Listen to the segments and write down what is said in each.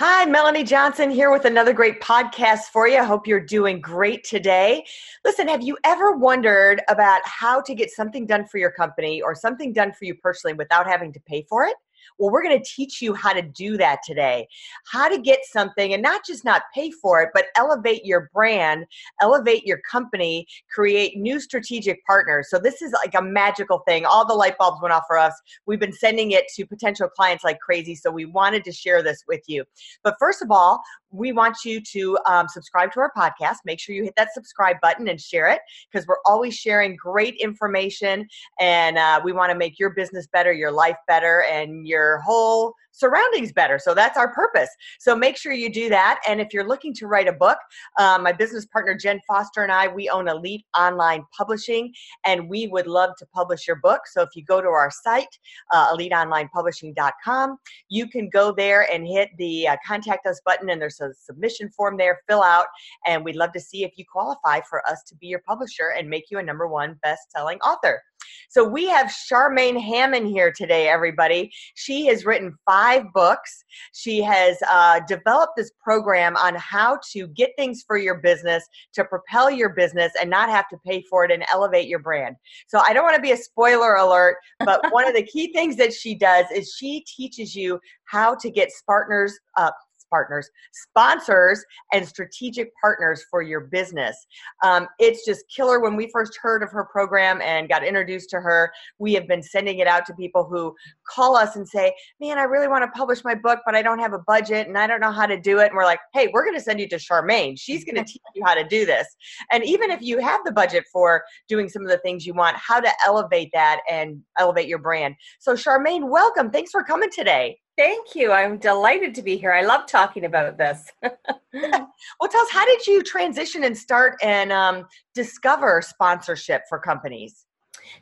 Hi, Melanie Johnson here with another great podcast for you. I hope you're doing great today. Listen, have you ever wondered about how to get something done for your company or something done for you personally without having to pay for it? Well, we're going to teach you how to do that today. How to get something and not just not pay for it, but elevate your brand, elevate your company, create new strategic partners. So this is like a magical thing. All the light bulbs went off for us. We've been sending it to potential clients like crazy. So we wanted to share this with you. But first of all, we want you to um, subscribe to our podcast. Make sure you hit that subscribe button and share it because we're always sharing great information and uh, we want to make your business better, your life better, and your whole surroundings better. So that's our purpose. So make sure you do that. And if you're looking to write a book, um, my business partner Jen Foster and I, we own Elite Online Publishing, and we would love to publish your book. So if you go to our site, uh, eliteonlinepublishing.com, you can go there and hit the uh, contact us button, and there's a submission form there. Fill out, and we'd love to see if you qualify for us to be your publisher and make you a number one best-selling author. So we have Charmaine Hammond here today, everybody. She has written five books. She has uh, developed this program on how to get things for your business, to propel your business, and not have to pay for it and elevate your brand. So I don't want to be a spoiler alert, but one of the key things that she does is she teaches you how to get partners, uh, partners, sponsors, and strategic partners for your business. Um, it's just killer. When we first heard of her program and got introduced to her, we have been sending it out to people who call us and say, Man, I really want to publish my book, but I don't have a budget and I don't know how to do it. And we're like, Hey, we're going to send you to Charmaine. She's going to teach you how to do this. And even if you have the budget for doing some of the things you want, how to elevate that and elevate your brand. So, Charmaine, welcome. Thanks for coming today. Thank you. I'm delighted to be here. I love talking about this. well, tell us, how did you transition and start and um, discover sponsorship for companies?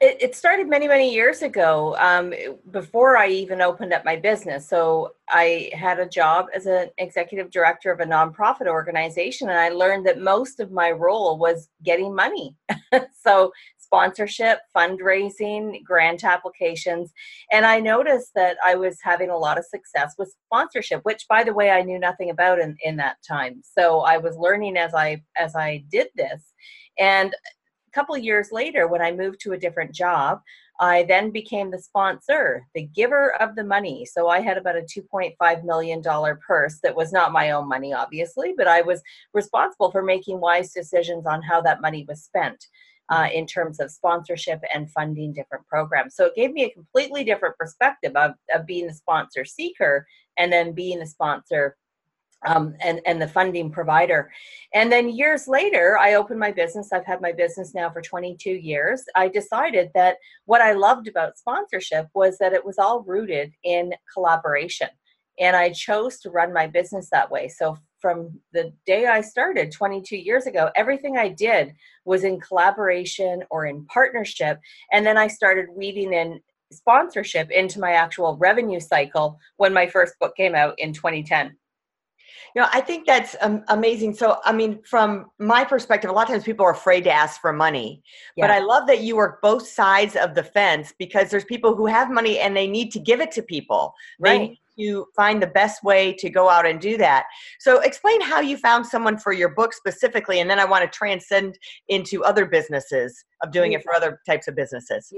It, it, started many, many years ago, um, before I even opened up my business. So I had a job as an executive director of a nonprofit organization, and I learned that most of my role was getting money. so sponsorship, fundraising, grant applications. And I noticed that I was having a lot of success with sponsorship, which by the way I knew nothing about in, in that time. So I was learning as I as I did this. And a couple years later, when I moved to a different job, I then became the sponsor, the giver of the money. So I had about a $2.5 million purse that was not my own money, obviously, but I was responsible for making wise decisions on how that money was spent uh, in terms of sponsorship and funding different programs. So it gave me a completely different perspective of, of being the sponsor seeker and then being the sponsor um, and and the funding provider. And then years later, I opened my business. I've had my business now for 22 years. I decided that what I loved about sponsorship was that it was all rooted in collaboration, and I chose to run my business that way. So from the day I started 22 years ago, everything I did was in collaboration or in partnership. And then I started weaving in sponsorship into my actual revenue cycle when my first book came out in 2010. You know, I think that's um, amazing. So, I mean, from my perspective, a lot of times people are afraid to ask for money. Yeah. But I love that you work both sides of the fence because there's people who have money and they need to give it to people. Right. You find the best way to go out and do that. So, explain how you found someone for your book specifically, and then I want to transcend into other businesses of doing it for other types of businesses.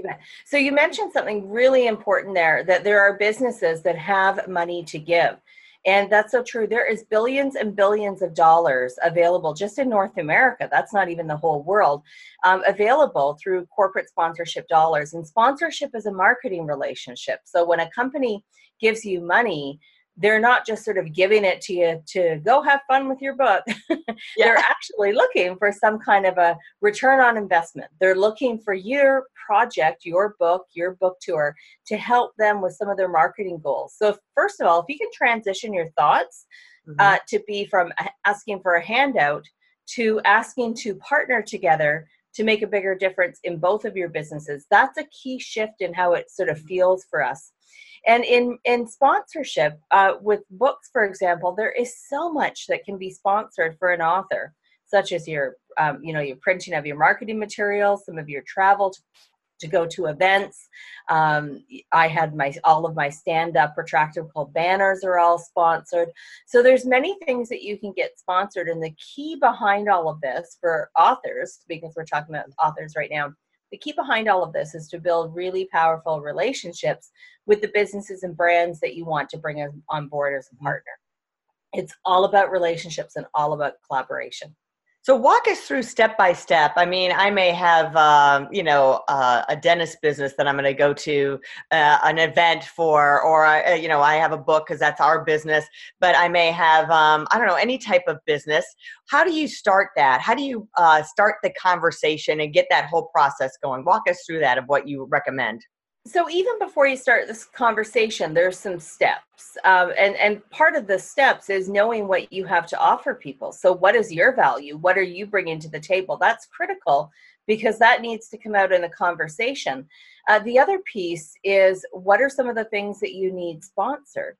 So, you mentioned something really important there that there are businesses that have money to give. And that's so true. There is billions and billions of dollars available just in North America. That's not even the whole world, um, available through corporate sponsorship dollars. And sponsorship is a marketing relationship. So when a company gives you money, they're not just sort of giving it to you to go have fun with your book. yeah. They're actually looking for some kind of a return on investment. They're looking for your project, your book, your book tour to help them with some of their marketing goals. So, first of all, if you can transition your thoughts mm-hmm. uh, to be from asking for a handout to asking to partner together to make a bigger difference in both of your businesses, that's a key shift in how it sort of mm-hmm. feels for us and in in sponsorship uh, with books for example there is so much that can be sponsored for an author such as your um, you know your printing of your marketing materials some of your travel to, to go to events. Um, i had my all of my stand-up retractable banners are all sponsored. So there's many things that you can get sponsored and the key behind all of this for authors because we're talking about authors right now the key behind all of this is to build really powerful relationships with the businesses and brands that you want to bring on board as a partner. It's all about relationships and all about collaboration. So walk us through step by step. I mean, I may have, um, you know, uh, a dentist business that I'm going to go to uh, an event for, or uh, you know, I have a book because that's our business. But I may have, um, I don't know, any type of business. How do you start that? How do you uh, start the conversation and get that whole process going? Walk us through that of what you recommend so even before you start this conversation there's some steps um, and and part of the steps is knowing what you have to offer people. So what is your value? What are you bringing to the table? That's critical because that needs to come out in the conversation. Uh, the other piece is what are some of the things that you need sponsored?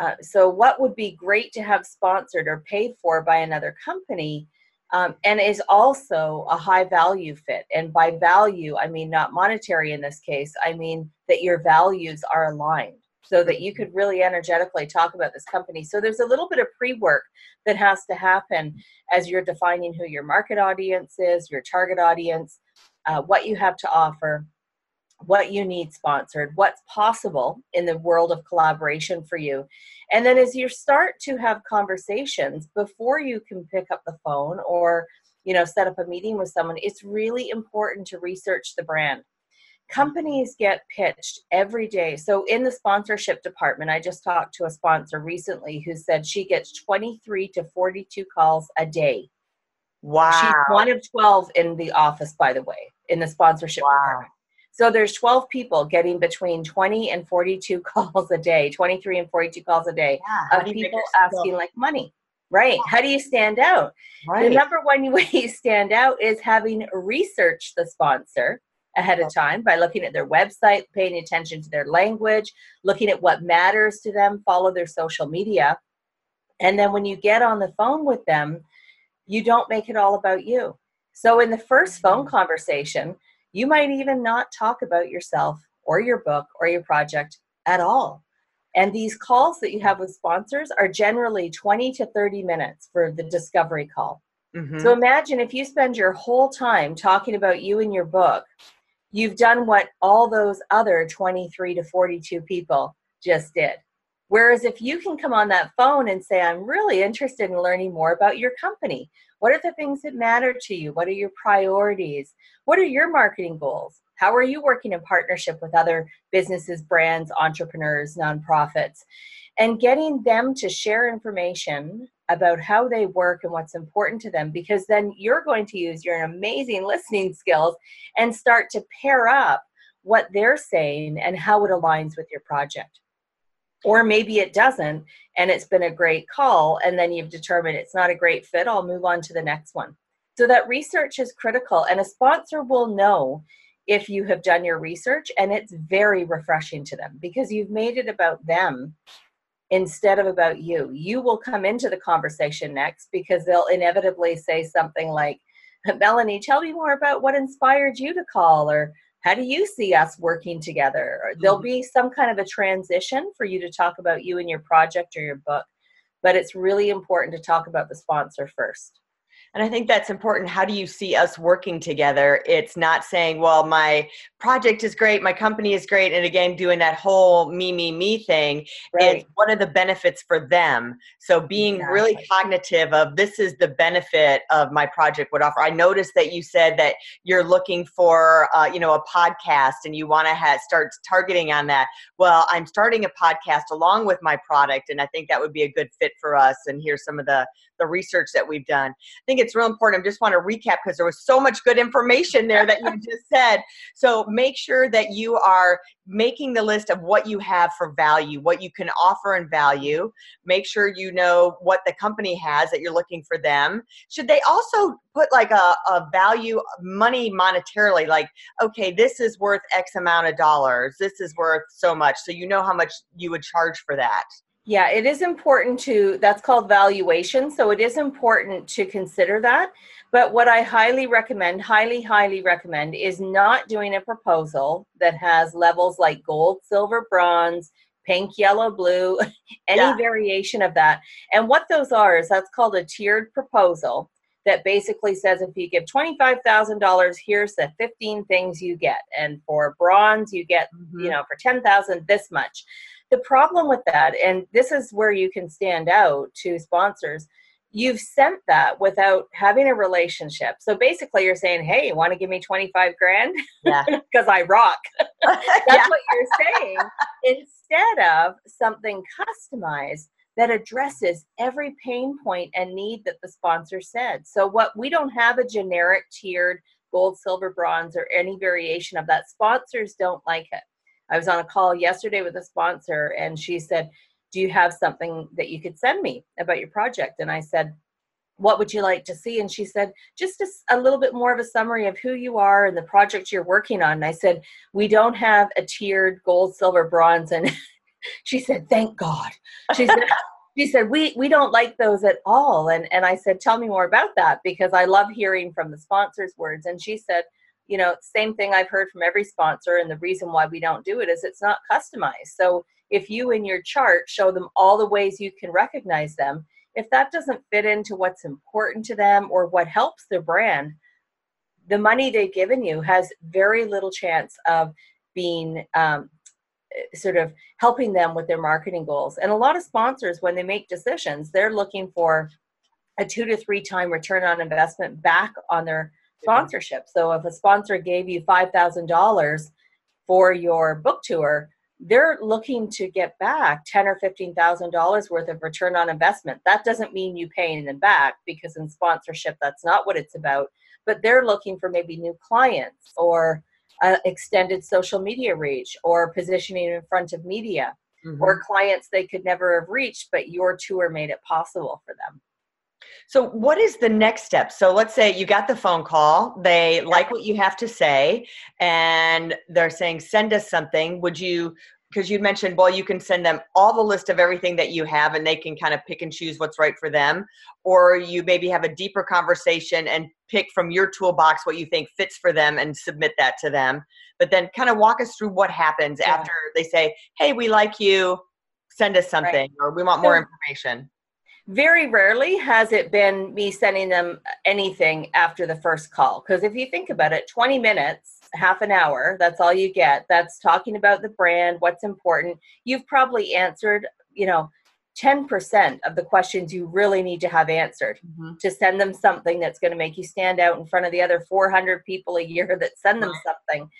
Uh, so what would be great to have sponsored or paid for by another company um, and is also a high value fit. And by value, I mean not monetary in this case, I mean that your values are aligned so that you could really energetically talk about this company. So there's a little bit of pre work that has to happen as you're defining who your market audience is, your target audience, uh, what you have to offer, what you need sponsored, what's possible in the world of collaboration for you. And then as you start to have conversations before you can pick up the phone or you know set up a meeting with someone, it's really important to research the brand. Companies get pitched every day. So in the sponsorship department, I just talked to a sponsor recently who said she gets 23 to 42 calls a day. Wow. She's one of 12 in the office, by the way, in the sponsorship wow. department. So there's 12 people getting between 20 and 42 calls a day, 23 and 42 calls a day yeah, of people asking like money. Right. How do you stand out? Right. The number one way you stand out is having researched the sponsor ahead of time by looking at their website, paying attention to their language, looking at what matters to them, follow their social media. And then when you get on the phone with them, you don't make it all about you. So in the first phone mm-hmm. conversation, you might even not talk about yourself or your book or your project at all. And these calls that you have with sponsors are generally 20 to 30 minutes for the discovery call. Mm-hmm. So imagine if you spend your whole time talking about you and your book, you've done what all those other 23 to 42 people just did. Whereas if you can come on that phone and say, I'm really interested in learning more about your company, what are the things that matter to you? What are your priorities? What are your marketing goals? How are you working in partnership with other businesses, brands, entrepreneurs, nonprofits? And getting them to share information about how they work and what's important to them, because then you're going to use your amazing listening skills and start to pair up what they're saying and how it aligns with your project or maybe it doesn't and it's been a great call and then you've determined it's not a great fit i'll move on to the next one. So that research is critical and a sponsor will know if you have done your research and it's very refreshing to them because you've made it about them instead of about you. You will come into the conversation next because they'll inevitably say something like melanie tell me more about what inspired you to call or how do you see us working together there'll mm-hmm. be some kind of a transition for you to talk about you and your project or your book but it's really important to talk about the sponsor first And I think that's important. How do you see us working together? It's not saying, well, my project is great, my company is great, and again, doing that whole me, me, me thing. Right. It's what are the benefits for them? So being exactly. really cognitive of this is the benefit of my project would offer. I noticed that you said that you're looking for, uh, you know, a podcast and you want to have, start targeting on that. Well, I'm starting a podcast along with my product, and I think that would be a good fit for us. And here's some of the the research that we've done. I think it's real important. I just want to recap because there was so much good information there that you just said. So make sure that you are making the list of what you have for value, what you can offer in value. Make sure you know what the company has that you're looking for them. Should they also put like a, a value money monetarily, like, okay, this is worth X amount of dollars, this is worth so much. So you know how much you would charge for that. Yeah, it is important to, that's called valuation. So it is important to consider that. But what I highly recommend, highly, highly recommend, is not doing a proposal that has levels like gold, silver, bronze, pink, yellow, blue, any yeah. variation of that. And what those are is that's called a tiered proposal that basically says if you give $25,000, here's the 15 things you get. And for bronze, you get, mm-hmm. you know, for 10,000, this much. The problem with that, and this is where you can stand out to sponsors, you've sent that without having a relationship. So basically, you're saying, "Hey, you want to give me 25 grand? Yeah, because I rock." That's yeah. what you're saying. Instead of something customized that addresses every pain point and need that the sponsor said. So what we don't have a generic tiered gold, silver, bronze, or any variation of that. Sponsors don't like it. I was on a call yesterday with a sponsor and she said, Do you have something that you could send me about your project? And I said, What would you like to see? And she said, Just a, a little bit more of a summary of who you are and the project you're working on. And I said, We don't have a tiered gold, silver, bronze. And she said, Thank God. She said, she said we we don't like those at all and and i said tell me more about that because i love hearing from the sponsors words and she said you know, same thing I've heard from every sponsor. And the reason why we don't do it is it's not customized. So if you in your chart show them all the ways you can recognize them, if that doesn't fit into what's important to them or what helps their brand, the money they've given you has very little chance of being um, sort of helping them with their marketing goals. And a lot of sponsors, when they make decisions, they're looking for a two to three time return on investment back on their sponsorship. So if a sponsor gave you $5,000 for your book tour, they're looking to get back ten or fifteen thousand dollars worth of return on investment. That doesn't mean you paying them back because in sponsorship that's not what it's about. But they're looking for maybe new clients or uh, extended social media reach or positioning in front of media mm-hmm. or clients they could never have reached, but your tour made it possible for them. So, what is the next step? So, let's say you got the phone call, they like what you have to say, and they're saying, send us something. Would you, because you mentioned, well, you can send them all the list of everything that you have and they can kind of pick and choose what's right for them. Or you maybe have a deeper conversation and pick from your toolbox what you think fits for them and submit that to them. But then kind of walk us through what happens yeah. after they say, hey, we like you, send us something, right. or we want more information very rarely has it been me sending them anything after the first call. Because if you think about it 20 minutes half an hour that's all you get. That's talking about the brand what's important. You've probably answered you know 10% of the questions you really need to have answered mm-hmm. to send them something that's going to make you stand out in front of the other 400 people a year that send them something.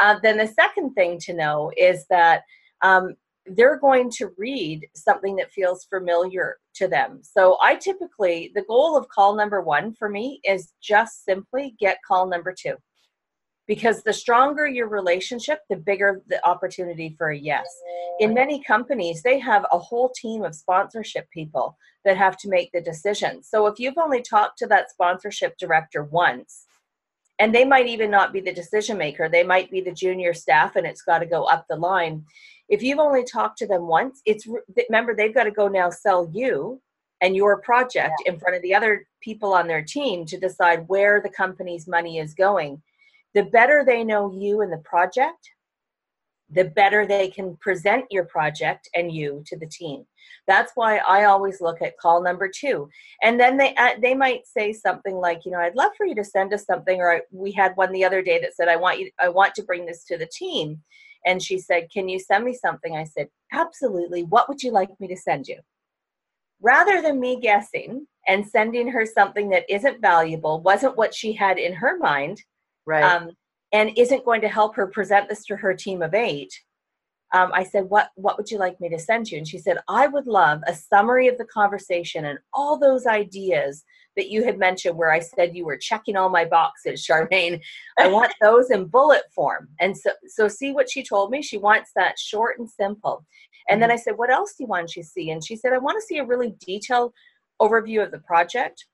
Uh, then the second thing to know is that um, they're going to read something that feels familiar to them. So I typically, the goal of call number one for me is just simply get call number two. Because the stronger your relationship, the bigger the opportunity for a yes. In many companies, they have a whole team of sponsorship people that have to make the decision. So if you've only talked to that sponsorship director once, and they might even not be the decision maker, they might be the junior staff and it's got to go up the line if you've only talked to them once, it's remember they've got to go now sell you and your project yeah. in front of the other people on their team to decide where the company's money is going. The better they know you and the project, the better they can present your project and you to the team. That's why I always look at call number two. And then they uh, they might say something like, you know, I'd love for you to send us something. Or I, we had one the other day that said, I want you, I want to bring this to the team. And she said, Can you send me something? I said, Absolutely. What would you like me to send you? Rather than me guessing and sending her something that isn't valuable, wasn't what she had in her mind, right. Um, and isn't going to help her present this to her team of eight, um, I said, what, what would you like me to send you? And she said, I would love a summary of the conversation and all those ideas that you had mentioned where I said you were checking all my boxes, Charmaine. I want those in bullet form. And so, so see what she told me? She wants that short and simple. And then mm-hmm. I said, what else do you want to see? And she said, I want to see a really detailed overview of the project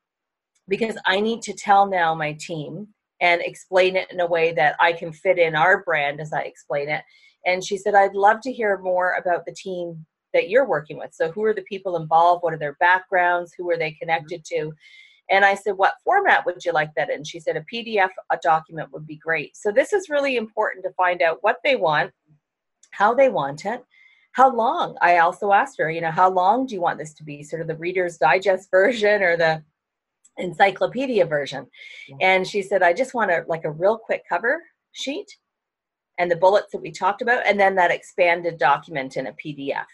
because I need to tell now my team and explain it in a way that I can fit in our brand as I explain it. And she said, I'd love to hear more about the team that you're working with. So, who are the people involved? What are their backgrounds? Who are they mm-hmm. connected to? And I said, What format would you like that in? She said, A PDF, a document would be great. So, this is really important to find out what they want, how they want it, how long. I also asked her, you know, how long do you want this to be? Sort of the Reader's Digest version or the encyclopedia version. And she said, I just want a like a real quick cover sheet and the bullets that we talked about, and then that expanded document in a PDF.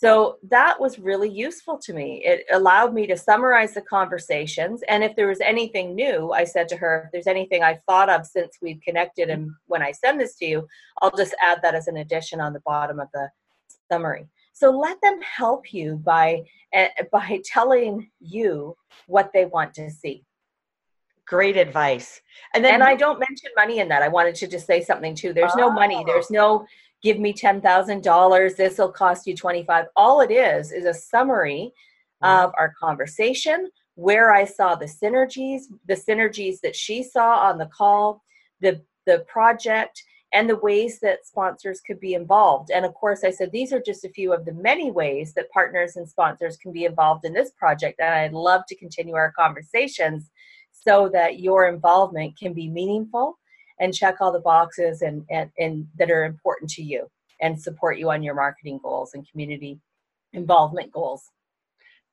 So that was really useful to me. It allowed me to summarize the conversations. And if there was anything new, I said to her, if there's anything I've thought of since we've connected and when I send this to you, I'll just add that as an addition on the bottom of the summary. So let them help you by uh, by telling you what they want to see. Great advice. And then and I don't mention money in that. I wanted to just say something too. There's oh. no money. There's oh. no give me $10,000. This will cost you 25. All it is is a summary mm. of our conversation, where I saw the synergies, the synergies that she saw on the call, the the project and the ways that sponsors could be involved. And of course, I said these are just a few of the many ways that partners and sponsors can be involved in this project. And I'd love to continue our conversations so that your involvement can be meaningful and check all the boxes and, and, and that are important to you and support you on your marketing goals and community involvement goals.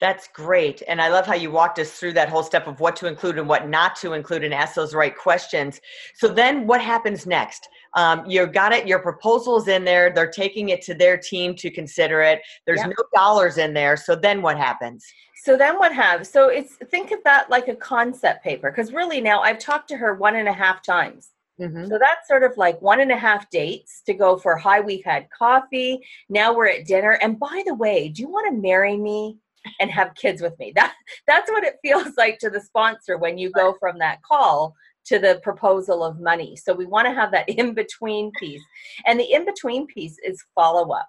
That's great. And I love how you walked us through that whole step of what to include and what not to include and ask those right questions. So then what happens next? Um, you got it, your proposal's in there, they're taking it to their team to consider it. There's yep. no dollars in there. So then what happens? So then what happens? So it's think of that like a concept paper. Because really now I've talked to her one and a half times. Mm-hmm. So that's sort of like one and a half dates to go for hi, we've had coffee. Now we're at dinner. And by the way, do you want to marry me? and have kids with me. That that's what it feels like to the sponsor when you go from that call to the proposal of money. So we want to have that in between piece. And the in between piece is follow up.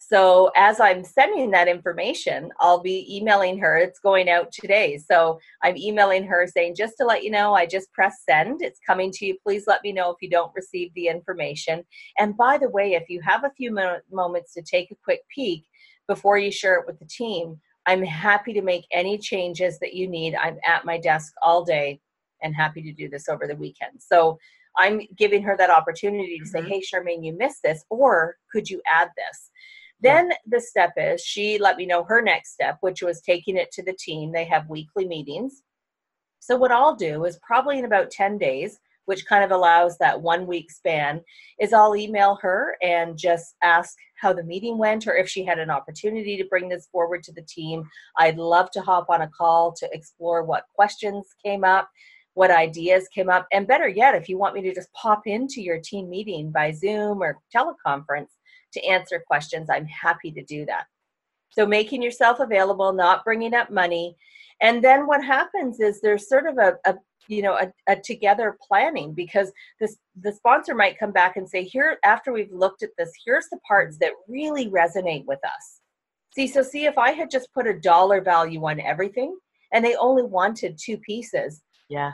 So as I'm sending that information, I'll be emailing her. It's going out today. So I'm emailing her saying, just to let you know, I just pressed send. It's coming to you. Please let me know if you don't receive the information. And by the way, if you have a few moments to take a quick peek before you share it with the team, I'm happy to make any changes that you need. I'm at my desk all day and happy to do this over the weekend. So I'm giving her that opportunity to say, mm-hmm. hey, Charmaine, you missed this, or could you add this? Then the step is she let me know her next step, which was taking it to the team. They have weekly meetings. So, what I'll do is probably in about 10 days, which kind of allows that one week span, is I'll email her and just ask how the meeting went or if she had an opportunity to bring this forward to the team. I'd love to hop on a call to explore what questions came up, what ideas came up, and better yet, if you want me to just pop into your team meeting by Zoom or teleconference to answer questions, I'm happy to do that. So making yourself available, not bringing up money. And then what happens is there's sort of a, a you know a, a together planning because this the sponsor might come back and say here after we've looked at this here's the parts that really resonate with us see so see if i had just put a dollar value on everything and they only wanted two pieces yeah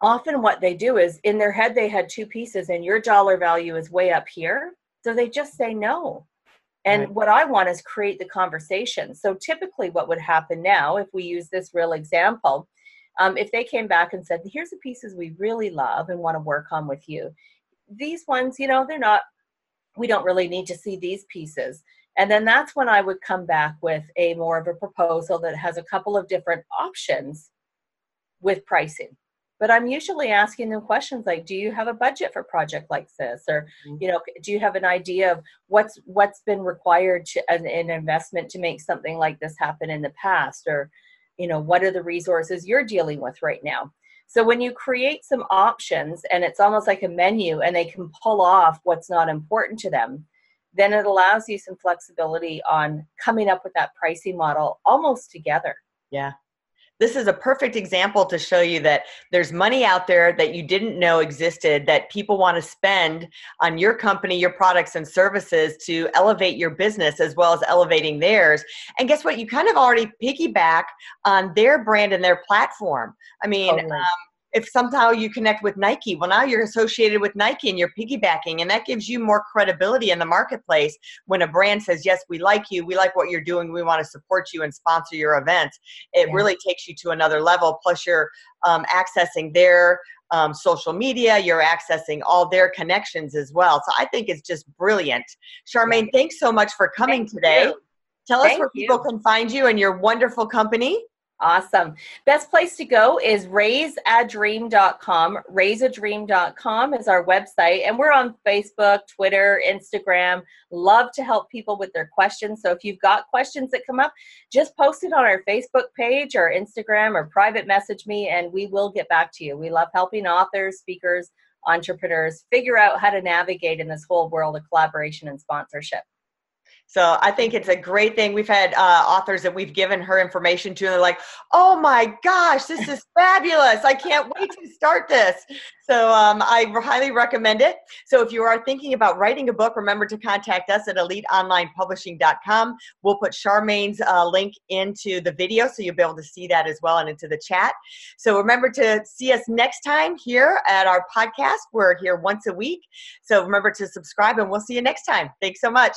often what they do is in their head they had two pieces and your dollar value is way up here so they just say no and right. what I want is create the conversation. So typically, what would happen now, if we use this real example, um, if they came back and said, here's the pieces we really love and want to work on with you, these ones, you know, they're not we don't really need to see these pieces. And then that's when I would come back with a more of a proposal that has a couple of different options with pricing. But I'm usually asking them questions like, do you have a budget for a project like this? Or, mm-hmm. you know, do you have an idea of what's what's been required to an, an investment to make something like this happen in the past? Or, you know, what are the resources you're dealing with right now? So when you create some options and it's almost like a menu and they can pull off what's not important to them, then it allows you some flexibility on coming up with that pricing model almost together. Yeah. This is a perfect example to show you that there's money out there that you didn't know existed that people want to spend on your company, your products and services to elevate your business as well as elevating theirs. And guess what? You kind of already piggyback on their brand and their platform. I mean, totally. um, if somehow you connect with Nike, well, now you're associated with Nike and you're piggybacking, and that gives you more credibility in the marketplace when a brand says, Yes, we like you, we like what you're doing, we want to support you and sponsor your events. It yeah. really takes you to another level. Plus, you're um, accessing their um, social media, you're accessing all their connections as well. So I think it's just brilliant. Charmaine, thanks so much for coming Thank today. You. Tell Thank us where you. people can find you and your wonderful company. Awesome. Best place to go is raiseadream.com. Raiseadream.com is our website, and we're on Facebook, Twitter, Instagram. Love to help people with their questions. So if you've got questions that come up, just post it on our Facebook page or Instagram or private message me, and we will get back to you. We love helping authors, speakers, entrepreneurs figure out how to navigate in this whole world of collaboration and sponsorship. So I think it's a great thing. We've had uh, authors that we've given her information to, and they're like, "Oh my gosh, this is fabulous! I can't wait to start this." So um, I highly recommend it. So if you are thinking about writing a book, remember to contact us at eliteonlinepublishing.com. We'll put Charmaine's uh, link into the video, so you'll be able to see that as well, and into the chat. So remember to see us next time here at our podcast. We're here once a week. So remember to subscribe, and we'll see you next time. Thanks so much.